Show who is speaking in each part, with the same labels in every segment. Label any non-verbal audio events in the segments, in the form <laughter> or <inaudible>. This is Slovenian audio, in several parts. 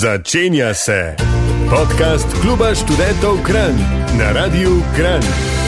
Speaker 1: Začenja se podcast Kluba študentov Kran na Radiu Kran.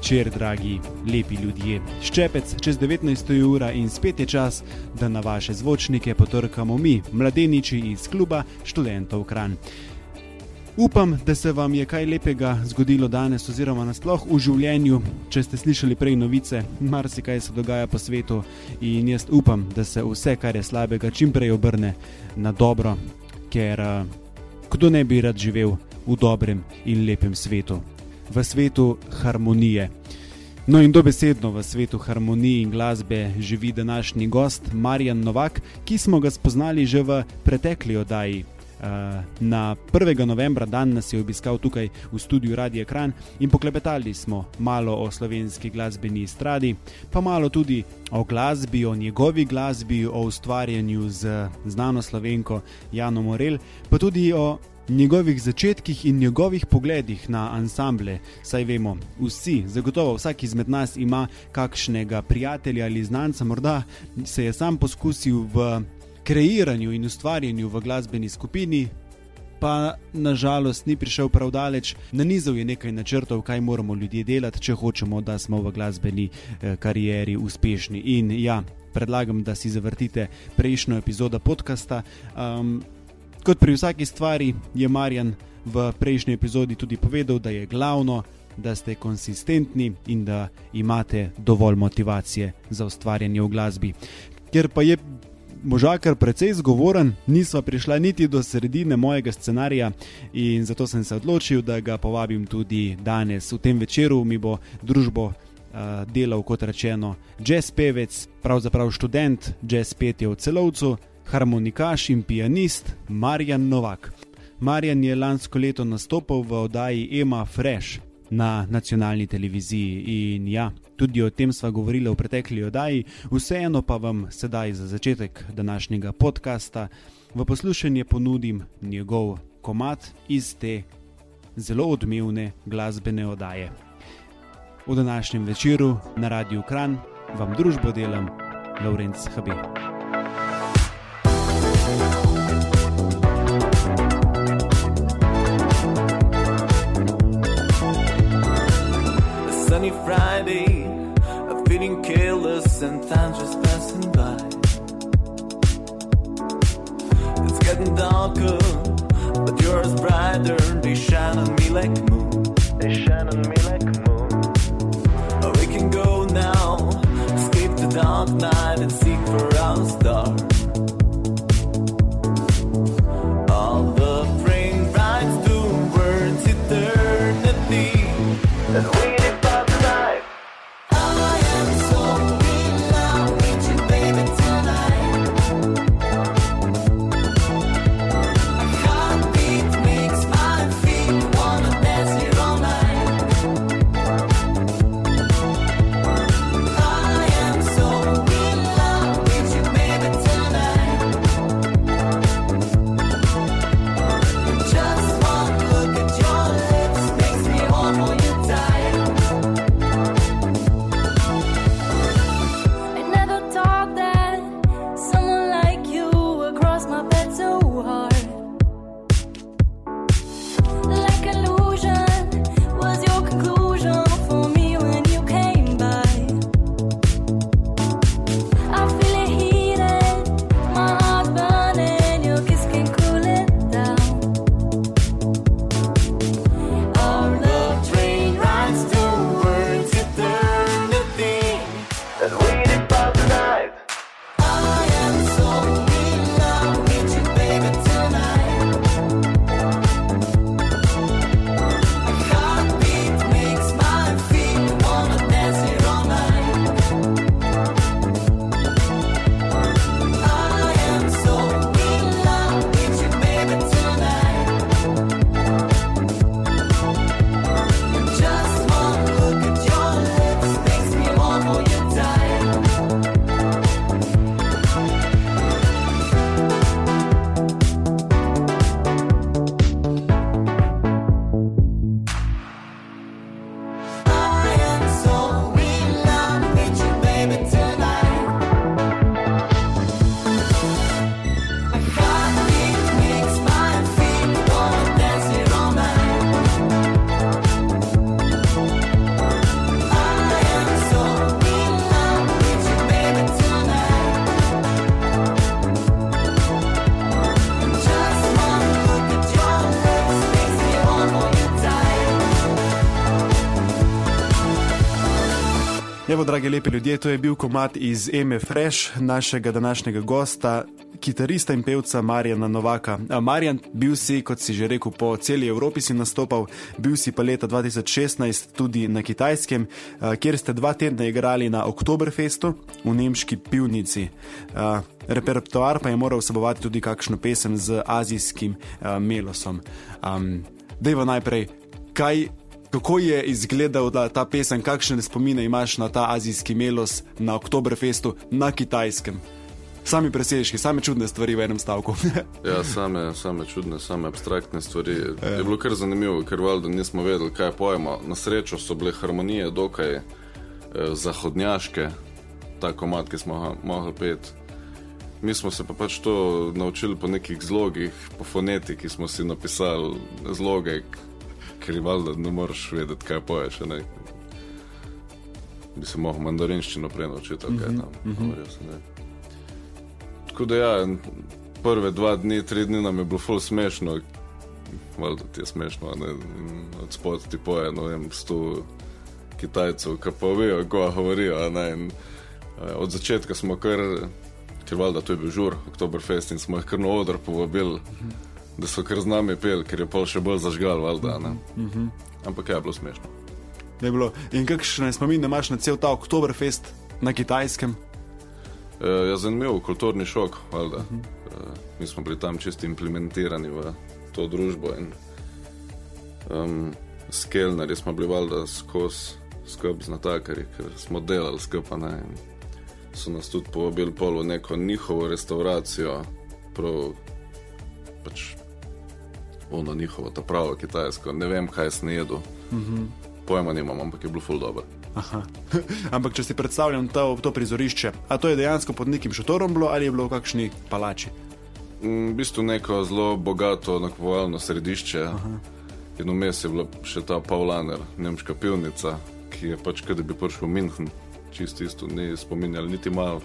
Speaker 2: Večer, dragi, lepi ljudje. Ščepec čez 19. ura in spet je čas, da na vaše zvočnike potrkamo mi, mladeniči iz kluba študentov Kran. Upam, da se vam je kaj lepega zgodilo danes, oziroma nasploh v življenju. Če ste slišali prej novice, marsikaj se dogaja po svetu in jaz upam, da se vse, kar je slabega, čim prej obrne na dobro, ker kdo ne bi rad živel v dobrem in lepem svetu v svetu harmonije. No in dobesedno v svetu harmonije in glasbe živi današnji gost Marjan Novak, ki smo ga spoznali že v pretekli oddaji. Uh, na 1. novembra dan nas je obiskal tukaj v studiu Radio Ekran in poklepetali smo malo o slovenski glasbeni stradi, pa malo tudi o glasbi, o njegovi glasbi, o ustvarjanju z znano slovenko Jano Morel, pa tudi o njegovih začetkih in njegovih pogledih na ansamble. Saj vemo, vsi, zagotovo vsak izmed nas ima kakšnega prijatelja ali znanca, morda se je sam poskusil v kreiranju in ustvarjanju v glasbeni skupini. Pa nažalost ni prišel prav daleč, na nizu je nekaj načrtov, kaj moramo ljudje delati, če hočemo, da smo v glasbeni eh, karieri uspešni. In ja, predlagam, da si zavrtite prejšnjo epizodo podcasta. Um, Kot pri vsaki stvari je Marjan v prejšnji epizodi tudi povedal, da je glavno, da ste konsistentni in da imate dovolj motivacije za ustvarjanje v glasbi. Ker pa je možakar precej zgovoren, nisva prišla niti do sredine mojega scenarija in zato sem se odločil, da ga povabim tudi danes. V tem večeru mi bo družbo uh, delal, kot rečeno, jazz pevec, pravzaprav študent jazz petje v celovcu harmonikaš in pianist Marjan Novak. Marjan je lansko leto nastopil v oddaji Ema Fresh na nacionalni televiziji in ja, tudi o tem sva govorili v pretekli oddaji, vseeno pa vam sedaj za začetek današnjega podcasta v poslušanje ponudim njegov komat iz te zelo odmevne glasbene oddaje. V današnjem večeru na Radiu Kran vam družbo delam Laurenc Habib.
Speaker 3: Sunny Friday, I'm feeling careless and time just passing by. It's getting darker, but yours brighter. They shine on me like moon. They shine on me like moon. Oh, we can go now, escape the dark night and seek for our stars.
Speaker 2: Dragi lepi ljudje, to je bil komat iz Eme Fresh, našega današnjega gosta, kitarista in pevca Marjana Novaka. Marjan, bil si, kot si že rekel, po celi Evropi si nastopal, bil si pa leta 2016 tudi na Kitajskem, kjer ste dva tedna igrali na Oktoberfestu v nemški pivnici. Repertoar pa je moral vsebovati tudi kakšno pesem z azijskim melosom. Um, Dejva najprej, kaj Kako je izgledala ta pesem, kakšne spomine imaš na ta azijski melos na Oktoberfestu na kitajskem? Sami presežki, same čudne stvari v enem stavku. <laughs>
Speaker 4: ja, same, same čudne, same abstraktne stvari. Je, je bilo kar zanimivo, ker valjda nismo vedeli, kaj pojemo. Na srečo so bile harmonije dokaj eh, zahodnjaške, ta komat, ki smo ga mogli peti. Mi smo se pa pač to naučili po nekih zlogih, po fonetiki smo si napisali zloge, ker je valjda ne moreš vedeti, kaj poješ. Ne? Bi se lahko mandarinščino prej naučil, kaj je tam. Mm -hmm. Tako da ja, prve dva dni, tri dni nam je bilo ful smešno, valjda ti je smešno, ne? od spodaj ti poje, no vem, sto Kitajcev, ki pa vejo, ko govorijo. Ne? In, od začetka smo kar, ker valjda to je bil žur, Oktoberfest in smo jih kar na odr povabili. Mm -hmm da so kar z nami pel, ker je pol še bolj zažgal, valjda. Uh -huh. Ampak je bilo smešno.
Speaker 2: Je bilo. In kakšne spomine imaš na cel ta Oktoberfest na kitajskem?
Speaker 4: E, ja, zanimiv kulturni šok, valjda. Uh -huh. e, mi smo bili tam čisto implementirani v to družbo in um, s Kelnerji smo bili valjda skozi skupaj z natakarji, ker smo delali skupaj. So nas tudi povabili pol v neko njihovo restauracijo, prav pač ono njihovo, ta pravo kitajsko. Ne vem, kaj sem jedel. Mm -hmm. Pojma nimam, ampak je bilo full dobro. <laughs>
Speaker 2: ampak če si predstavljam to, to prizorišče, a to je dejansko pod nekim šotorom bilo ali je bilo v kakšni palači?
Speaker 4: Mm, v bistvu neko zelo bogato nakupovalno središče. In vmes je bila še ta Pavlaner, nemška pivnica, ki je pač, da bi prišel v München, čisto isto, ni spominjal niti malo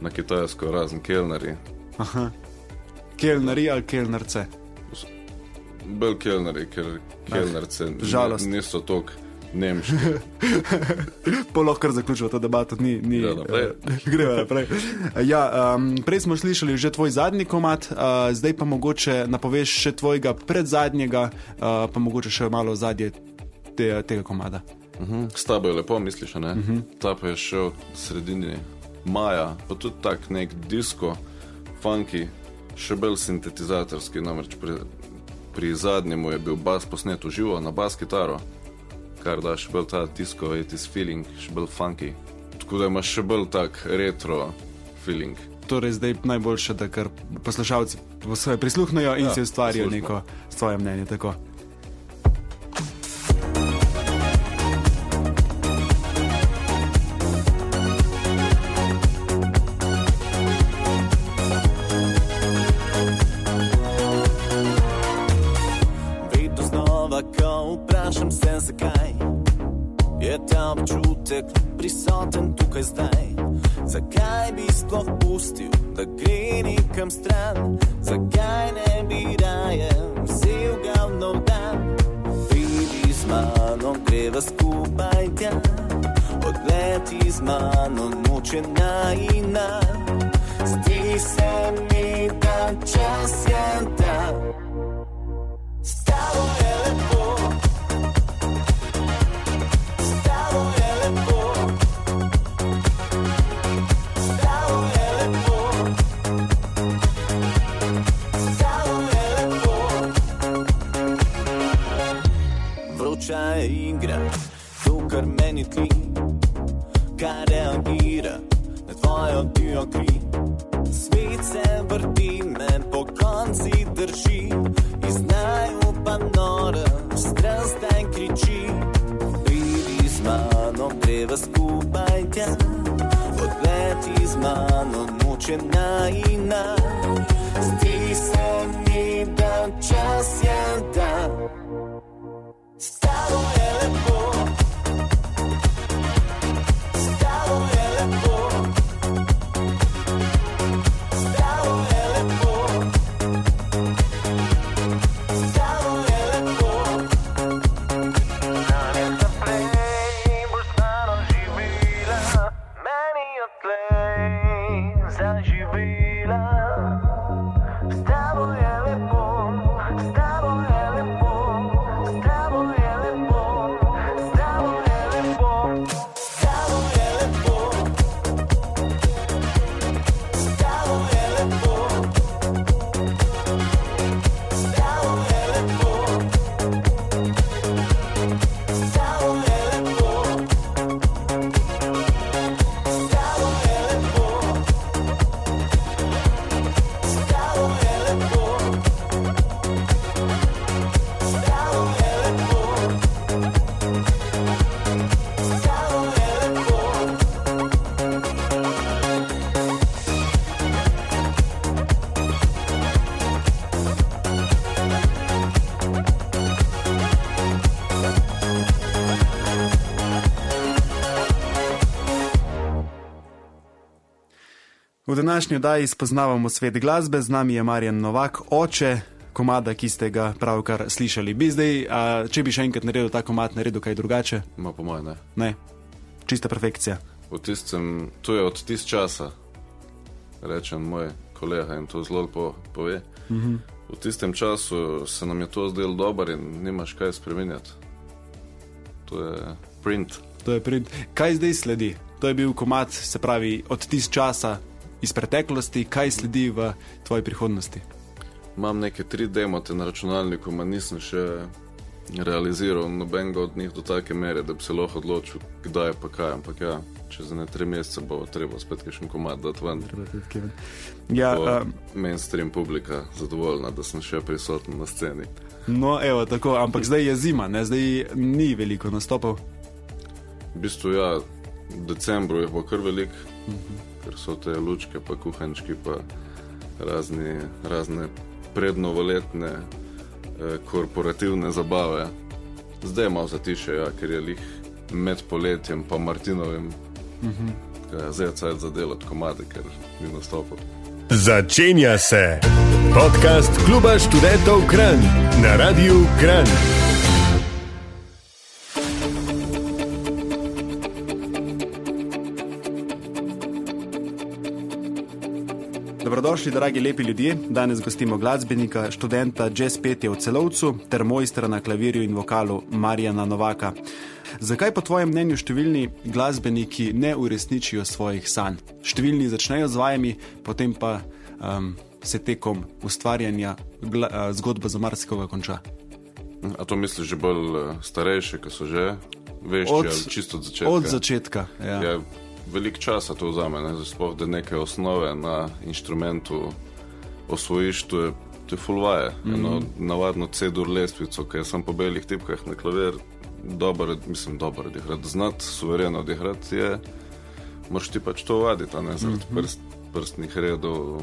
Speaker 4: na kitajsko, razen kelnari.
Speaker 2: Kelnari ali kelnarce?
Speaker 4: Bolj kelneri, ker kelnerce
Speaker 2: ah,
Speaker 4: niso tako nemški. <laughs>
Speaker 2: Polo kar zaključuje to debato, ni. ni
Speaker 4: ja, naprej. <laughs>
Speaker 2: Uh, Gremo naprej. Ja, um, prej smo slišali že tvoj zadnji komat, uh, zdaj pa mogoče napoveš še tvojega predzadnjega, uh, pa mogoče še malo zadnje te, tega komada.
Speaker 4: Uh -huh. S tabo je lepo, misliš, ne? Uh -huh. Ta pa je šel sredini maja, pa tudi tak nek disko, funky, še bolj sintetizatorski, namreč pre, pri zadnjemu je bil bas posnet v živo na bas kitaro, kar da še bolj ta tisko, je ti feeling, še bolj funky. Tako da imaš še bolj tak retro feeling.
Speaker 2: Torej, zdaj je najboljše, da kar poslušalci prisluhnejo in ja, si ustvarijo neko svoje mnenje. Tako.
Speaker 3: oblakov, vprašam se zakaj. Je ta občutek prisoten tukaj zdaj? Zakaj bi sploh pustil, da gre nekam stran? Zakaj ne bi raje vzel ga
Speaker 2: v
Speaker 3: nov dan? Pridi z mano, greva skupaj tja, odleti z mano, nočena in na. Zdi se mi, da čas je ta. je igra, to, kar meni tli, kar reagira na tvojo divjo kri. Svet se vrti, me po konci drži, iz naju pa nora, strast in kriči. Pridi z mano, greva skupaj tja, odleti z mano, noče naj in naj.
Speaker 2: V današnji oddaji spoznavamo svet glasbe, z nami je Marjan Novak, oče komada, ki ste ga pravkar slišali. Bi zdaj, a, če bi še enkrat naredil ta komad, naredil kaj drugače?
Speaker 4: Ma po mojem ne.
Speaker 2: Ne, čista perfekcija.
Speaker 4: V tistem, to je od tist časa, rečem moj kolega in to zelo lepo pove. Mm -hmm. V tistem času se nam je to zdelo dobro in nimaš kaj spremenjati. To je print.
Speaker 2: To je print. Kaj zdaj sledi? To je bil komad, se pravi, od tist časa iz preteklosti, kaj sledi v tvoji prihodnosti?
Speaker 4: Imam neke tri demote na računalniku, ma nisem še realiziral nobenega od njih do take mere, da bi se lahko odločil, kdaj pa kaj. Ampak ja, čez ne tri mesece bo treba spet kakšen komad dati ven.
Speaker 2: Ja,
Speaker 4: Bo
Speaker 2: um,
Speaker 4: mainstream publika zadovoljna, da sem še prisoten na sceni.
Speaker 2: no, evo, tako, ampak zdaj je zima, ne? zdaj ni veliko nastopov.
Speaker 4: V bistvu ja, v decembru jih bo kar velik, ker so te lučke, pa kuhančki, pa razni, razne prednovoletne eh, korporativne zabave. Zdaj je malo zatiše, ja, ker je lih med poletjem pa Martinovim. Tako da Zdaj je cajt za delati komade, ker ni nastopil.
Speaker 1: Začenja se podcast Kluba študentov Kran na Radiu Kran.
Speaker 2: Dobrodošli, dragi lepi ljudje. Danes gostimo glasbenika, študenta jazz petja v celovcu ter mojstra na klavirju in vokalu Marjana Novaka. Zakaj po tvojem mnenju številni glasbeniki ne uresničijo svojih sanj? Številni začnejo z vajami, potem pa um, se tekom ustvarjanja gla, uh, zgodba za marsikoga konča.
Speaker 4: A to misliš že bolj eh, starejše, ki so že vešči
Speaker 2: Od-
Speaker 4: ali čisto od začetka?
Speaker 2: Od začetka. Ja.
Speaker 4: Ja, veliko časa to vzame, ne? Sploh da neke osnove na inštrumentu osvojiš, to je, to je fulvaje. Mm -hmm. Eno navadno C-dur lestvico, ki je sam po belih tipkah na klavir, dober, mislim, dober odigrati, znati, suvereno odigrati je, moraš ti pač to vaditi, ne zaradi mm -hmm. prst, prstnih redov,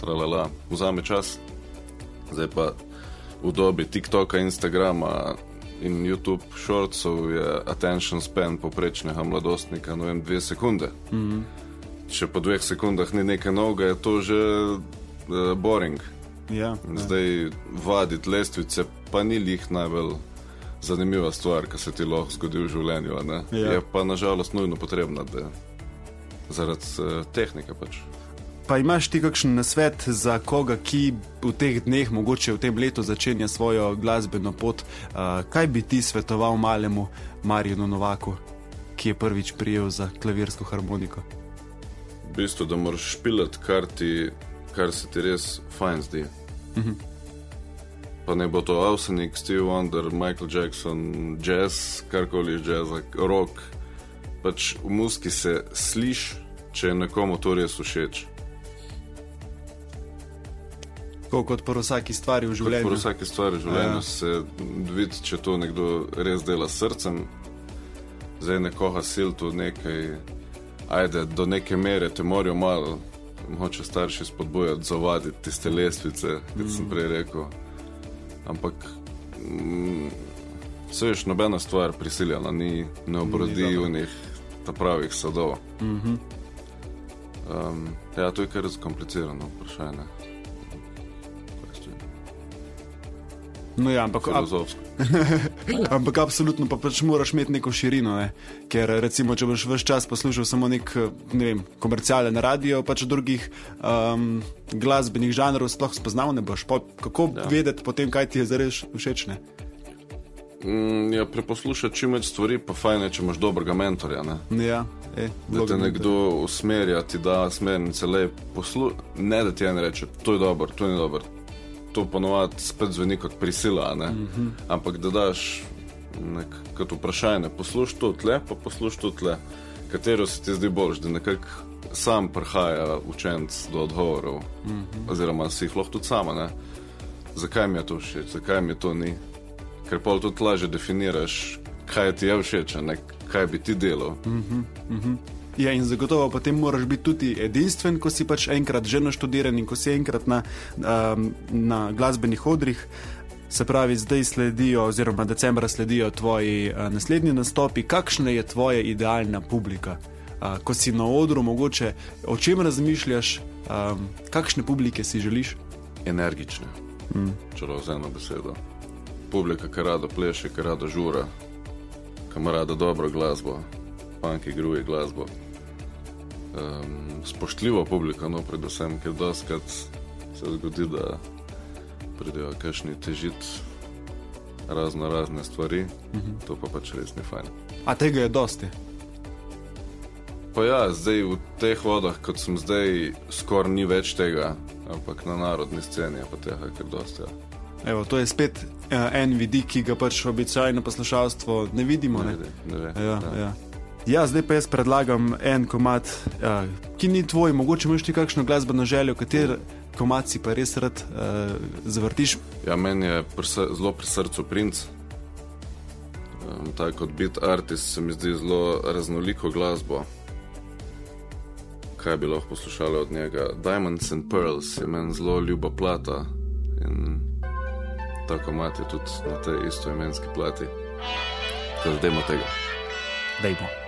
Speaker 4: tralala, vzame čas. Zdaj pa v dobi TikToka, Instagrama in YouTube shortsov je attention span poprečnega mladostnika, no vem, dve sekunde. Mm -hmm. Če po dveh sekundah ni nekaj novega, je to že uh, boring.
Speaker 2: Ja,
Speaker 4: In Zdaj vaditi lestvice pa ni lih najbolj zanimiva stvar, ki se ti lahko zgodi v življenju. ne.
Speaker 2: Ja.
Speaker 4: Je pa nažalost nujno potrebna, da zaradi uh, tehnike pač.
Speaker 2: Pa imaš ti kakšen nasvet za koga, ki v teh dneh, mogoče v tem letu, začenja svojo glasbeno pot? Uh, kaj bi ti svetoval malemu Marjanu Novaku, ki je prvič prijel za klavirsko harmoniko?
Speaker 4: V bistvu, da moraš špilati, kar, ti, kar se ti res fajn zdi. Mm -hmm. Pa ne bo to Avsenik, Steve Wonder, Michael Jackson, jazz, karkoli iz jazza, rock. Pač v muski se sliši, če je nekomu to res všeč.
Speaker 2: Tako kot po vsaki stvari v življenju.
Speaker 4: pri vsaki stvari v življenju
Speaker 2: Ja.
Speaker 4: se vidi, če to nekdo res dela s srcem. Zdaj nekoga sil tu nekaj, ajde, do neke mere te morajo malo, moče starši spodbujati, zavaditi tiste lestvice, kot sem prej rekel. Ampak, mm, se veš, nobena stvar prisiljena, ni, ne obrodi njih ta pravih sadov. Um, ja, to je kar zakomplicirano vprašanje.
Speaker 2: No, ja, ampak, ab,
Speaker 4: Filozofsko. <laughs>
Speaker 2: ampak absolutno pa pač moraš imeti neko širino. Ne? Ker recimo, če boš vse čas poslušal samo nek ne vem, komercialen radio, pač drugih um, glasbenih žanrov sploh spoznal ne boš. Pa, kako ja. vedeti potem, kaj ti je zares všeč? Ne?
Speaker 4: Mm, ja, preposlušati čim več stvari, pa fajn je, če imaš dobrega mentorja. Ne?
Speaker 2: Ja, e,
Speaker 4: Da te nekdo usmerja, ti da smernice, le poslu... ne da ti en reče, to je dobro, to ni dobro. To ponovadi spet zveni kot prisila, mm -hmm. ampak da daš nek, kot vprašanje, poslušaj to tle, pa poslušaj to tle, katero se ti zdi boljš, da nekako sam prihaja učenc do odgovorov, mm -hmm. oziroma si jih lahko tudi sama. Ne? Zakaj mi je to všeč, zakaj mi to ni? Ker pa tudi lažje definiraš, kaj ti je všeč, ne kaj bi ti delal. Mm.
Speaker 2: Ja, in zagotovo potem moraš biti tudi edinstven, ko si pač enkrat že naštudiran in ko si enkrat na, um, na glasbenih odrih. Se pravi, zdaj sledijo, oziroma decembra sledijo tvoji uh, naslednji nastopi. Kakšna je tvoja idealna publika?
Speaker 5: uh, ko si na odru, mogoče o čem razmišljaš, um, kakšne publike si želiš?
Speaker 4: Energične, mm. če lahko z eno besedo. Publika, ki rada pleše, ki rada žura, ki ima rada dobro glasbo, panki gruje glasbo. Um, spoštljiva publika, no, predvsem, ker doskrat se zgodi, da pridejo kakšni težiti razno razne stvari, mm -hmm. to pa pač res ni fajn.
Speaker 5: A tega je dosti.
Speaker 4: Pa ja, zdaj v teh vodah, kot sem zdaj, skoraj ni več tega, ampak na narodni sceni je pa tega kar dosti. Ja.
Speaker 5: Evo, to je spet uh, en vidik, ki ga pač običajno poslušalstvo ne vidimo. Ne?
Speaker 4: Ne ve, ne ve,
Speaker 5: Ja, ja. Ja, zdaj pa jaz predlagam en komat, ja, ki ni tvoj, mogoče imaš ti kakšno glasbeno željo, kater komat si pa res rad uh, zavrtiš.
Speaker 4: Ja, meni je pri sr- zelo pri srcu princ. Um, tako kot bit artist se mi zdi zelo raznoliko glasbo. Kaj bi lahko poslušali od njega? Diamonds and Pearls je meni zelo ljuba plata in tako imate tudi na tej istoimenski plati. Tako da dajmo tega.
Speaker 5: Dajmo.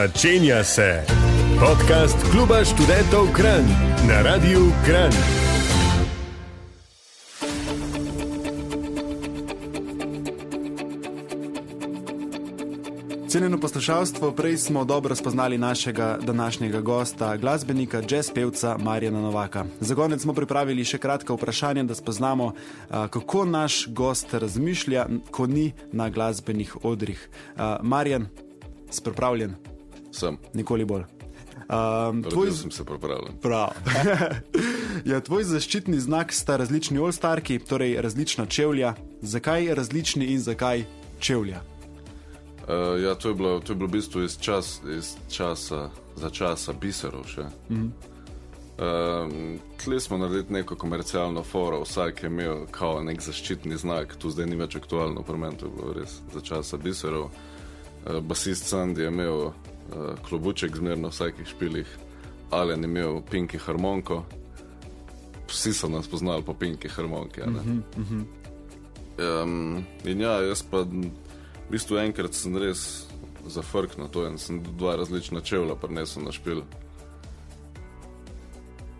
Speaker 1: Začenja se podcast Kluba študentov Kran na Radiu Kran.
Speaker 2: Cenjeno poslušalstvo, prej smo dobro spoznali našega današnjega gosta, glasbenika, jazz pevca Marjana Novaka. Za konec smo pripravili še kratka vprašanja, da spoznamo, kako naš gost razmišlja, ko ni na glasbenih odrih. Marjan, si pripravljen?
Speaker 4: Sem.
Speaker 2: Nikoli bolj. Um, tvoj,
Speaker 4: Rodil sem se pripravljen.
Speaker 2: prav. <laughs> ja, tvoj zaščitni znak sta različni olstarki, torej različna čevlja. Zakaj različni in zakaj čevlja?
Speaker 4: Uh, ja, to je bilo, to je bilo v bistvu iz, čas, iz časa, za časa biserov še. Mm -hmm. uh, Tli smo naredili neko komercialno foro, vsak je imel kao nek zaščitni znak, tu zdaj ni več aktualno, pri meni to je bilo res za časa biserov. Uh, basist Sandy je imel uh, klobuček zmerno v vsakih špilih, Alen je imel pinki harmonko, vsi so nas poznali po pinki harmonki. Mm -hmm. um, in ja, jaz pa. V bistvu enkrat sem res zafrknil to in sem dva različna čevlja prinesel na špil.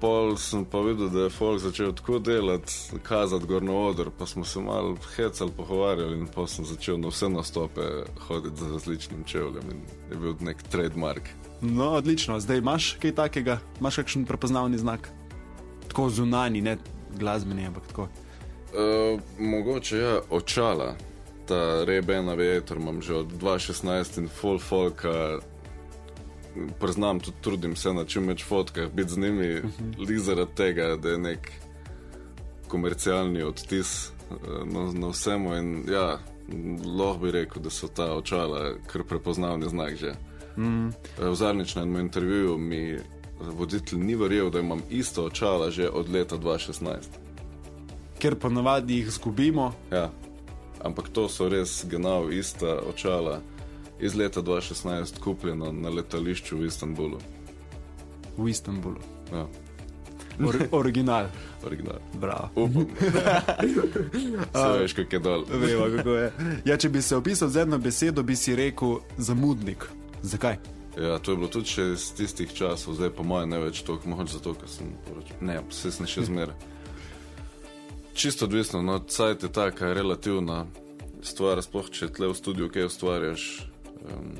Speaker 4: Pol sem pa videl, da je folk začel tako delati, kazati gor na oder, pa smo se malo hecali, pogovarjali in pa sem začel na vse nastope hoditi z različnim čevljem in je bil nek trademark.
Speaker 2: No, odlično. Zdaj imaš kaj takega, imaš kakšen prepoznavni znak? Tako zunani, ne glasbeni, ampak tako.
Speaker 4: Uh, mogoče je ja, očala, ta Ray-Ban Aviator imam že od 2016 in full folka. Priznam, tudi trudim se na čim več fotkah, biti z njimi, uh -huh. zaradi tega, da je nek komercialni odtis eh, na, na vsemu. In ja, lahko bi rekel, da so ta očala kar prepoznavni znak že. Mm. V zadnjič na enem intervjuju mi voditelj ni verjel, da imam isto očala že od leta 2016.
Speaker 2: Ker ponavadi jih izgubimo.
Speaker 4: Ja. Ampak to so res genau ista očala iz leta 2016, kupljena na letališču v Istanbulu.
Speaker 2: V Istanbulu.
Speaker 4: Ja,
Speaker 2: Or, original. <laughs>
Speaker 4: original.
Speaker 2: Bravo.
Speaker 4: Upam. <laughs> Se veš, kako je dol.
Speaker 2: Vemo, kako je. Ja, če bi se opisal z eno besedo, bi si rekel zamudnik. Zakaj?
Speaker 4: Ja, to je bilo tudi še iz tistih časov, zdaj pa moje ne več toliko, mogoče zato, ker sem poročil. Ne, se sem še zmeraj. Čisto odvisno, no, cajt je taka relativna stvar, sploh če tle v studiu kaj ustvarjaš. Um,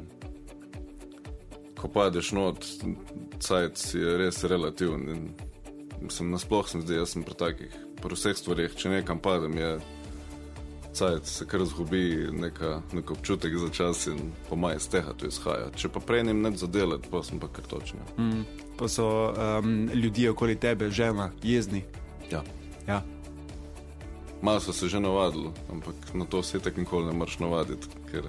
Speaker 4: ko padeš not, cajt je res relativen. In, mislim, nasploh sem zdaj, jaz sem pri takih, pri vseh stvarih, če nekam padem, je cajt se kar zgubi neka, nek občutek za čas in po maj iz tega to izhaja. Če pa prej nim ne zadelati, pa sem pa kar točen.
Speaker 2: Mm, pa so um, ljudje okoli tebe, žena, jezni.
Speaker 4: Ja.
Speaker 2: Ja.
Speaker 4: Malo so se že navadili, ampak na to se tako nikoli ne moreš navaditi. Ker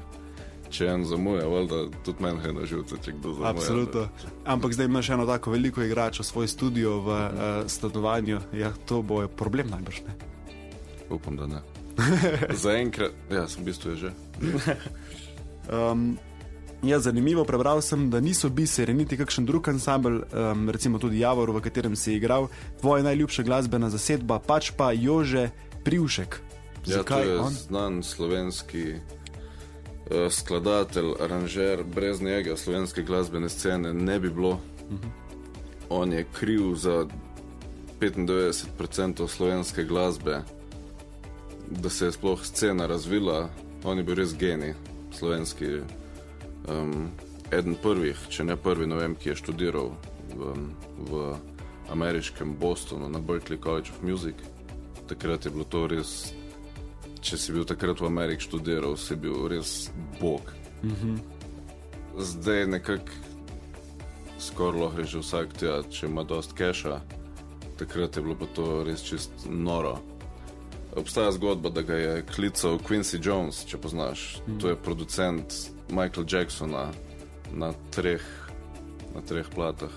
Speaker 4: če en zamuja, valjda tudi meni je na živce, če kdo zamuja.
Speaker 2: Absolutno. Ampak zdaj imaš eno tako veliko igrača, svoj studio v uh, stanovanju. Ja, to bo problem najbrž. Ne?
Speaker 4: Upam, da ne. <laughs> Zaenkrat, ja, sem v bistvu že. <laughs>
Speaker 2: Um, ja, zanimivo, prebral sem, da niso biseri, niti kakšen drug ansambl, um, recimo tudi Javor, v katerem si igral, tvoja najljubša glasbena zasedba, pač pa Jože Privšek.
Speaker 4: Ja, to
Speaker 2: Zakaj
Speaker 4: je
Speaker 2: on?
Speaker 4: znan slovenski skladatelj, aranžer, brez njega slovenske glasbene scene ne bi bilo. Uh -huh. On je kriv za 95% slovenske glasbe, da se je sploh scena razvila. On je bil res genij, slovenski. Um, eden prvih, če ne prvi, ne vem, ki je študiral v, v ameriškem Bostonu na Berkeley College of Music. Takrat je bilo to res če si bil takrat v Ameriki študiral, si bil res bog. Mm -hmm. Zdaj nekako skoraj lahko reče vsak tja, če ima dost keša. Takrat je bilo pa to res čist noro. Obstaja zgodba, da ga je klical Quincy Jones, če poznaš. Mm. To je producent Michaela Jacksona na treh, na treh platah.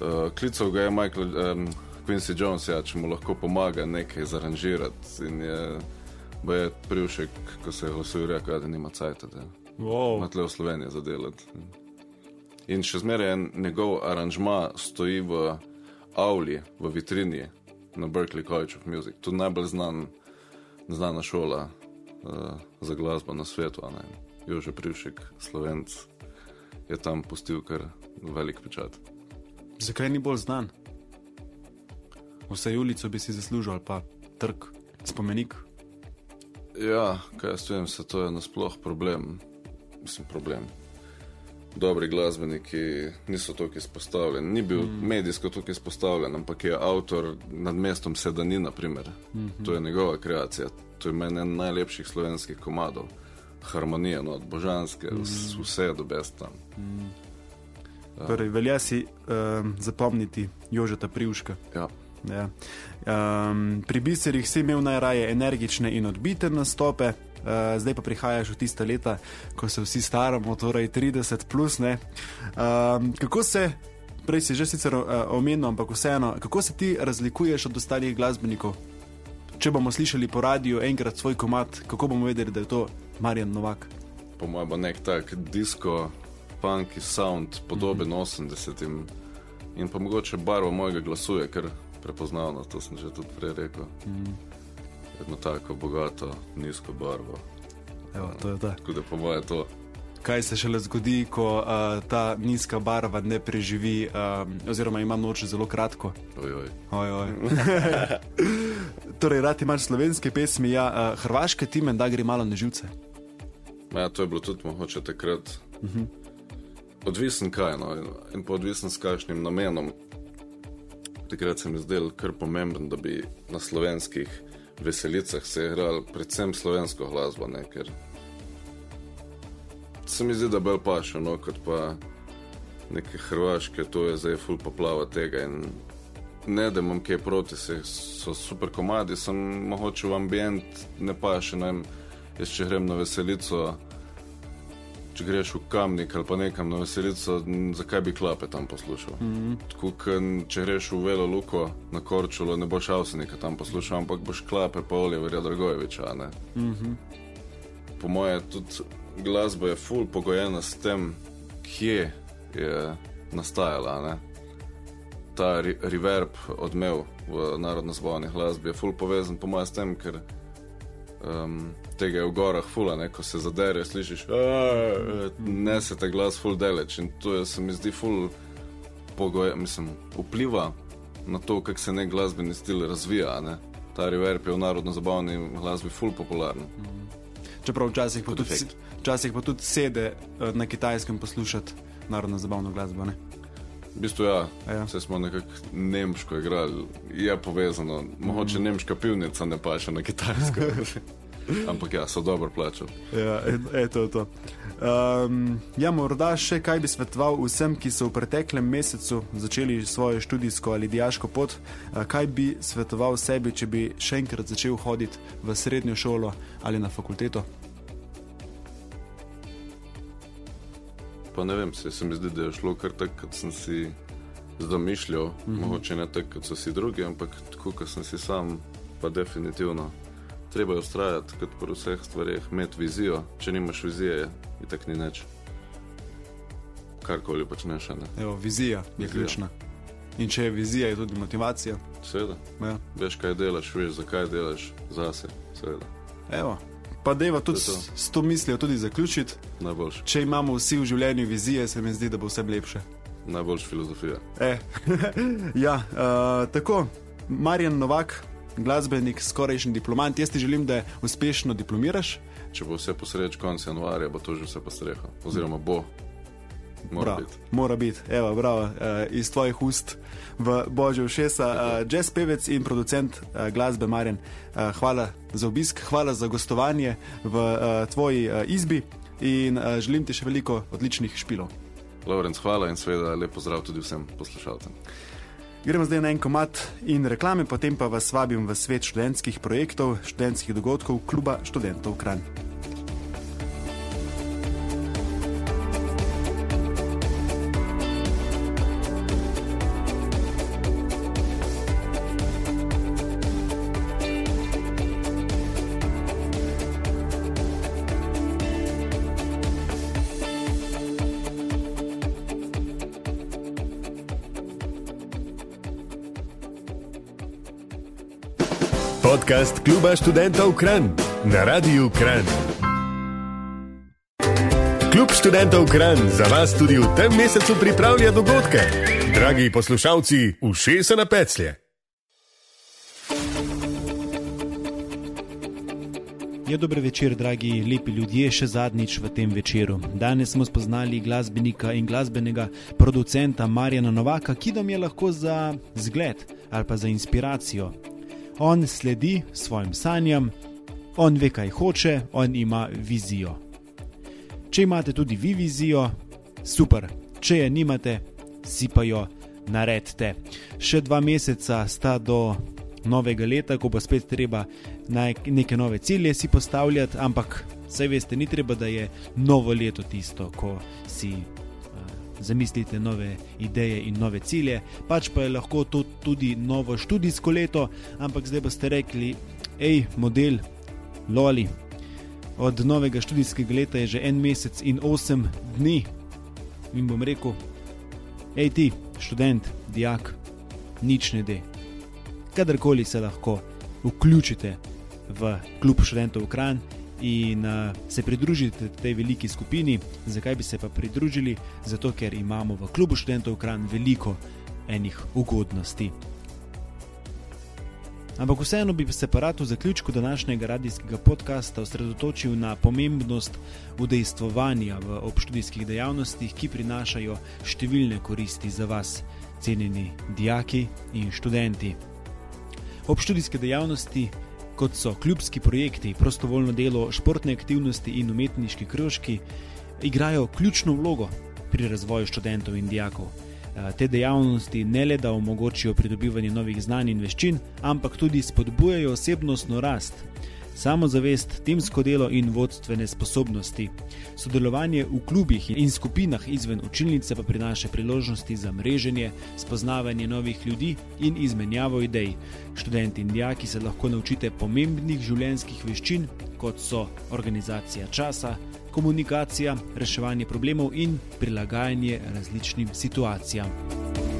Speaker 4: Uh, klical ga je Michael, um, Quincy Jones, ja, če mu lahko pomaga nekaj zaranžirati. In je, je privšek, ko se je glasil, rekel, da nima cajt, da
Speaker 2: Wow.
Speaker 4: ima tle v Sloveniji za delati. In še zmeraj en njegov aranžma stoji v avli, v vitrini na Berkeley College of Music. To je najbolj znan, znana šola uh, za glasbo na svetu, Jože Privšek, slovenc. je tam pustil kar velik pečat.
Speaker 2: Zakaj ni bolj znan? Vse ulico bi si zaslužil, ali pa trg, spomenik.
Speaker 4: Ja, kaj jaz vem, se to je nasploh problem. Mislim, problem. Dobri glasbeniki niso tako izpostavljeni. Ni bil mm. medijsko tako izpostavljen, ampak je avtor nad mestom Sedani, naprimer. Mm -hmm. To je njegova kreacija. To je meni en najlepših slovenskih komadov. Harmonija, no, božanske, mm. vse je do besta.
Speaker 2: Torej, velja si um, zapomniti Jožeta Privška.
Speaker 4: Ja.
Speaker 2: Ja. Um, pri biserih si imel najraje energične in odbite nastope, uh, zdaj pa prihajaš v tiste leta, ko se vsi staramo, torej 30 plus. Um, kako se, prej si že sicer uh, omenil, ampak vseeno, kako se ti razlikuješ od ostalih glasbenikov? Če bomo slišali po radiju enkrat svoj komat, kako bomo vedeli, da je to Marjan Novak?
Speaker 4: Po mojem bo nek tak disko, punky sound, podoben mm -hmm. 80-im in pa mogoče barva mojega glasu je kar prepoznavna, to sem že tudi prej rekel. Mm. Jedno tako bogato, nizko barvo.
Speaker 2: Evo, to je to.
Speaker 4: Tako da po mojem to.
Speaker 2: Kaj se šele zgodi, ko uh, ta nizka barva ne preživi, um, oziroma ima noč zelo kratko?
Speaker 4: Ojoj.
Speaker 2: Oj, oj. <laughs> torej, rad imaš slovenske pesmi, ja, uh, hrvaške time, da gre malo na živce.
Speaker 4: Ja, to je bilo tudi mogoče takrat. Uh -huh. Odvisen kaj, no, in, in pa odvisen s kakšnim namenom. Takrat se mi zdelo kar pomembno, da bi na slovenskih veselicah se igrali predvsem slovensko glasbo, ne, ker se mi zdi, da bolj paše, no, kot pa neke hrvaške, to je zdaj full poplava tega. In ne, da imam kaj proti, se, so super komadi, sem mogoče v ambient, ne paše, ne vem, jaz če grem na veselico. Če greš v kamnik ali pa nekam na veselico, zakaj bi klape tam poslušal? Mm -hmm. Tako, k, če greš v Velo Luko na Korčulo, ne boš avsenika tam poslušal, ampak boš klape pa Oliverja Dragojeviča. Mm -hmm. Po moje tudi glasba je full pogojena s tem, kje je nastajala. Ne? Ta re reverb odmev v narodno-zbavni glasbi je full povezan, po mojem, s tem, ker um, tega je v gorah fula, ne? ko se zadere, slišiš, ne se te glas full deleč in to je, se mi zdi full pogoje, mislim, vpliva na to, kako se nek glasbeni stil razvija. Ne? Ta reverb je v narodno-zabavni glasbi full popularen.
Speaker 2: Čeprav včasih pa, tudi, včasih pa tudi sede eh, na kitajskem poslušati narodno zabavno glasbo. Ne?
Speaker 4: V bistvu ja,
Speaker 2: Ja.
Speaker 4: vse smo nekako nemško igrali, je povezano, mogoče nemška pivnica ne paše na kitajsko. <laughs> Ampak ja, so dobro plačali.
Speaker 2: Ja, e- eto je to. Um, ja, morda še kaj bi svetoval vsem, ki so v preteklem mesecu začeli svojo študijsko ali dijaško pot. Kaj bi svetoval sebi, če bi še enkrat začel hoditi v srednjo šolo ali na fakulteto?
Speaker 4: Pa ne vem, se, se mi zdi, da je šlo kar tako, kot sem si zamišljal. Mm -hmm. Mogoče ne tako, kot so si drugi, ampak tako, kot sem si sam, pa definitivno. Treba je ustrajati, kot pri vseh stvareh, imeti vizijo. Če nimaš vizije, je tako ni nič. Karkoli počneš, ne.
Speaker 2: Evo, vizija je
Speaker 4: Vizija.
Speaker 2: ključna. In če je vizija, je tudi motivacija.
Speaker 4: Seveda,
Speaker 2: Ja.
Speaker 4: veš, kaj delaš, veš, zakaj delaš, zase, seveda.
Speaker 2: Evo. Pa deva tudi
Speaker 4: To to.
Speaker 2: s, to mislijo tudi zaključiti.
Speaker 4: Najboljš,
Speaker 2: Če imamo vsi v življenju vizije, se mi zdi, da bo vse lepše.
Speaker 4: najboljš filozofija.
Speaker 2: E, <laughs> ja, uh, tako, Marjan Novak, glasbenik, skorajšnji diplomant. Jaz ti želim, da uspešno diplomiraš.
Speaker 4: Če bo vse posreč konec januarja, bo to že vse postreha. Oziroma bo. Mora
Speaker 2: Bravo,
Speaker 4: biti.
Speaker 2: Mora biti, evo, bravo, uh, iz tvojih ust v božje ušesa. Uh, jazz pevec in producent uh, glasbe Marjan, uh, hvala za obisk, hvala za gostovanje v uh, tvoji uh, izbi in uh, želim ti še veliko odličnih špilov.
Speaker 4: Lorenz, hvala in seveda lep pozdrav tudi vsem poslušalcem.
Speaker 2: Gremo zdaj na en komat in reklame, potem pa vas vabim v svet študentskih projektov, študentskih dogodkov kluba študentov Kran.
Speaker 1: Podcast Kluba študentov Kran na Radiu Kran. Klub študentov Kran za vas tudi v tem mesecu pripravlja dogodke. Dragi poslušalci, ušesa na peclje.
Speaker 6: Je dober večer, dragi lepi ljudje, še zadnjič v tem večeru. Danes smo spoznali glasbenika in glasbenega producenta Marjana Novaka, ki nam je lahko za zgled ali pa za inspiracijo. On sledi svojim sanjam, on ve, kaj hoče, on ima vizijo. Če imate tudi vi vizijo, super, če je nimate, si pa jo naredite. Še dva meseca sta do novega leta, ko bo spet treba neke nove cilje si postavljati, ampak saj veste, ni treba, da je novo leto tisto, ko si zamislite nove ideje in nove cilje, pač pa je lahko to tudi novo študijsko leto, ampak zdaj boste rekli, hej, model, loli. Od novega študijskega leta je že en mesec in osem dni. In bom rekel, hej ti, študent, dijak, nič ne de. Kadarkoli se lahko vključite v klub študentov Kran in uh, se pridružite tej veliki skupini. Zakaj bi se pa pridružili? Zato, ker imamo v klubu študentov Kran veliko enih ugodnosti. Ampak vseeno bi se pa rad v zaključku današnjega radijskega podcasta osredotočil na pomembnost udejstvovanja v obštudijskih dejavnostih, ki prinašajo številne koristi za vas, cenjeni dijaki in študenti. Obštudijske dejavnosti, kot so klubski projekti, prostovoljno delo, športne aktivnosti in umetniški krožki, igrajo ključno vlogo pri razvoju študentov in dijakov. Eh, Te dejavnosti ne le da omogočijo pridobivanje novih znanj in veščin, ampak tudi spodbujajo osebnostno rast, samozavest, timsko delo in vodstvene sposobnosti. Sodelovanje v klubih in skupinah izven učilnice pa prinaša priložnosti za mreženje, spoznavanje novih ljudi in izmenjavo idej. Študenti in dijaki se lahko naučite pomembnih življenjskih veščin, kot so organizacija časa, komunikacija, reševanje problemov in prilagajanje različnim situacijam.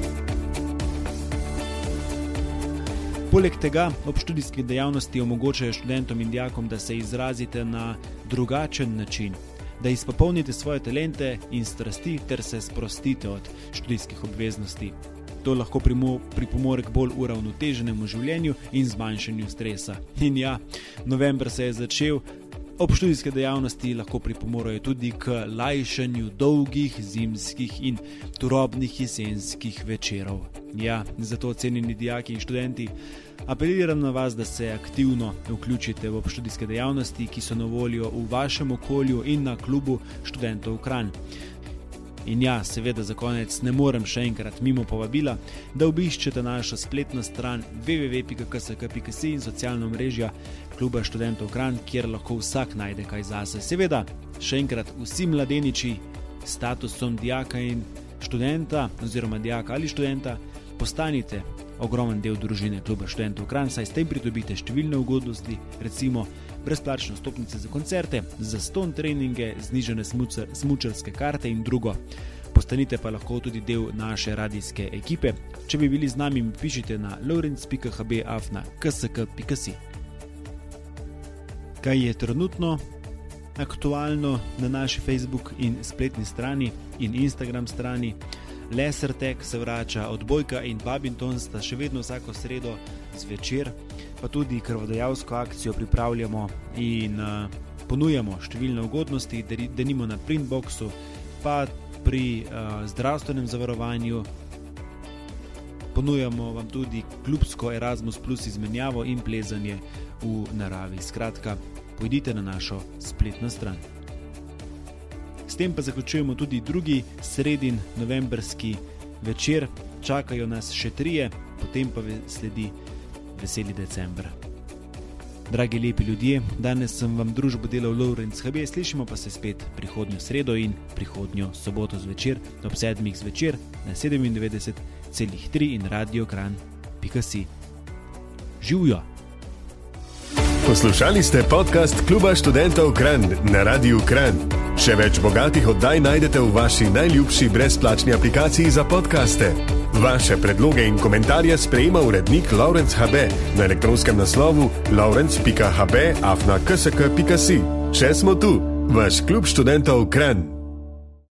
Speaker 6: Poleg tega obštudijske dejavnosti omogočajo študentom in dijakom, da se izrazite na drugačen način, da izpopolnite svoje talente in strasti ter se sprostite od študijskih obveznosti. To lahko pripomore k bolj uravnoteženemu življenju in zmanjšanju stresa. In ja, november se je začel, Obštudijske dejavnosti lahko pripomorejo tudi k lajšanju dolgih zimskih in turobnih jesenskih večerov. Ja, zato cenjeni dijaki in študenti, apeliram na vas, da se aktivno vključite v obštudijske dejavnosti, ki so na voljo v vašem okolju in na klubu študentov Kran. In ja, seveda za konec ne morem še enkrat mimo povabila, da obiščete našo spletno stran www.ksk.si in socialno mrežo kluba študentov Kran, kjer lahko vsak najde kaj zase. Seveda, še enkrat vsi mladeniči s statusom dijaka in študenta, oziroma dijaka ali študenta, postanite ogromen del družine kluba študentov Kran, saj s tem pridobite številne ugodnosti, recimo brezplačne stopnice za koncerte, zaston treninge, znižene smučar, smučarske karte in drugo. Postanite pa lahko tudi del naše radijske ekipe. Če bi bili z nami, mi pišite na lawrence.hbafna.ksk.si. Kaj je trenutno aktualno na naši Facebook in spletni strani in Instagram strani? Lesertek se vrača, odbojka in Babington sta še vedno vsako sredo zvečer, pa tudi krvodajalsko akcijo pripravljamo in uh, ponujamo številne ugodnosti, da nimo na printboxu, pa pri uh, zdravstvenem zavarovanju. Ponujamo vam tudi klubsko Erasmus Plus izmenjavo in plezanje v naravi. Skratka, pojdite na našo spletno stran. S tem pa zaključujemo tudi drugi sredin novembrski večer, čakajo nas še trije, potem pa sledi veseli decembr. Dragi lepi ljudje, danes sem vam družbo delal Lawrence HB, slišimo pa se spet prihodnjo sredo in prihodnjo soboto zvečer ob 7. zvečer na 97,3 in radio kran.si. Živijo!
Speaker 1: Poslušali ste podcast Kluba študentov Kran na Radiu Kran. Še več bogatih oddaj najdete v vaši najljubši brezplačni aplikaciji za podkaste. Vaše predloge in komentarje sprejema urednik Laurence HB na elektronskem naslovu laurence.hb afna ksk.si. Še smo tu, vaš klub študentov Kran.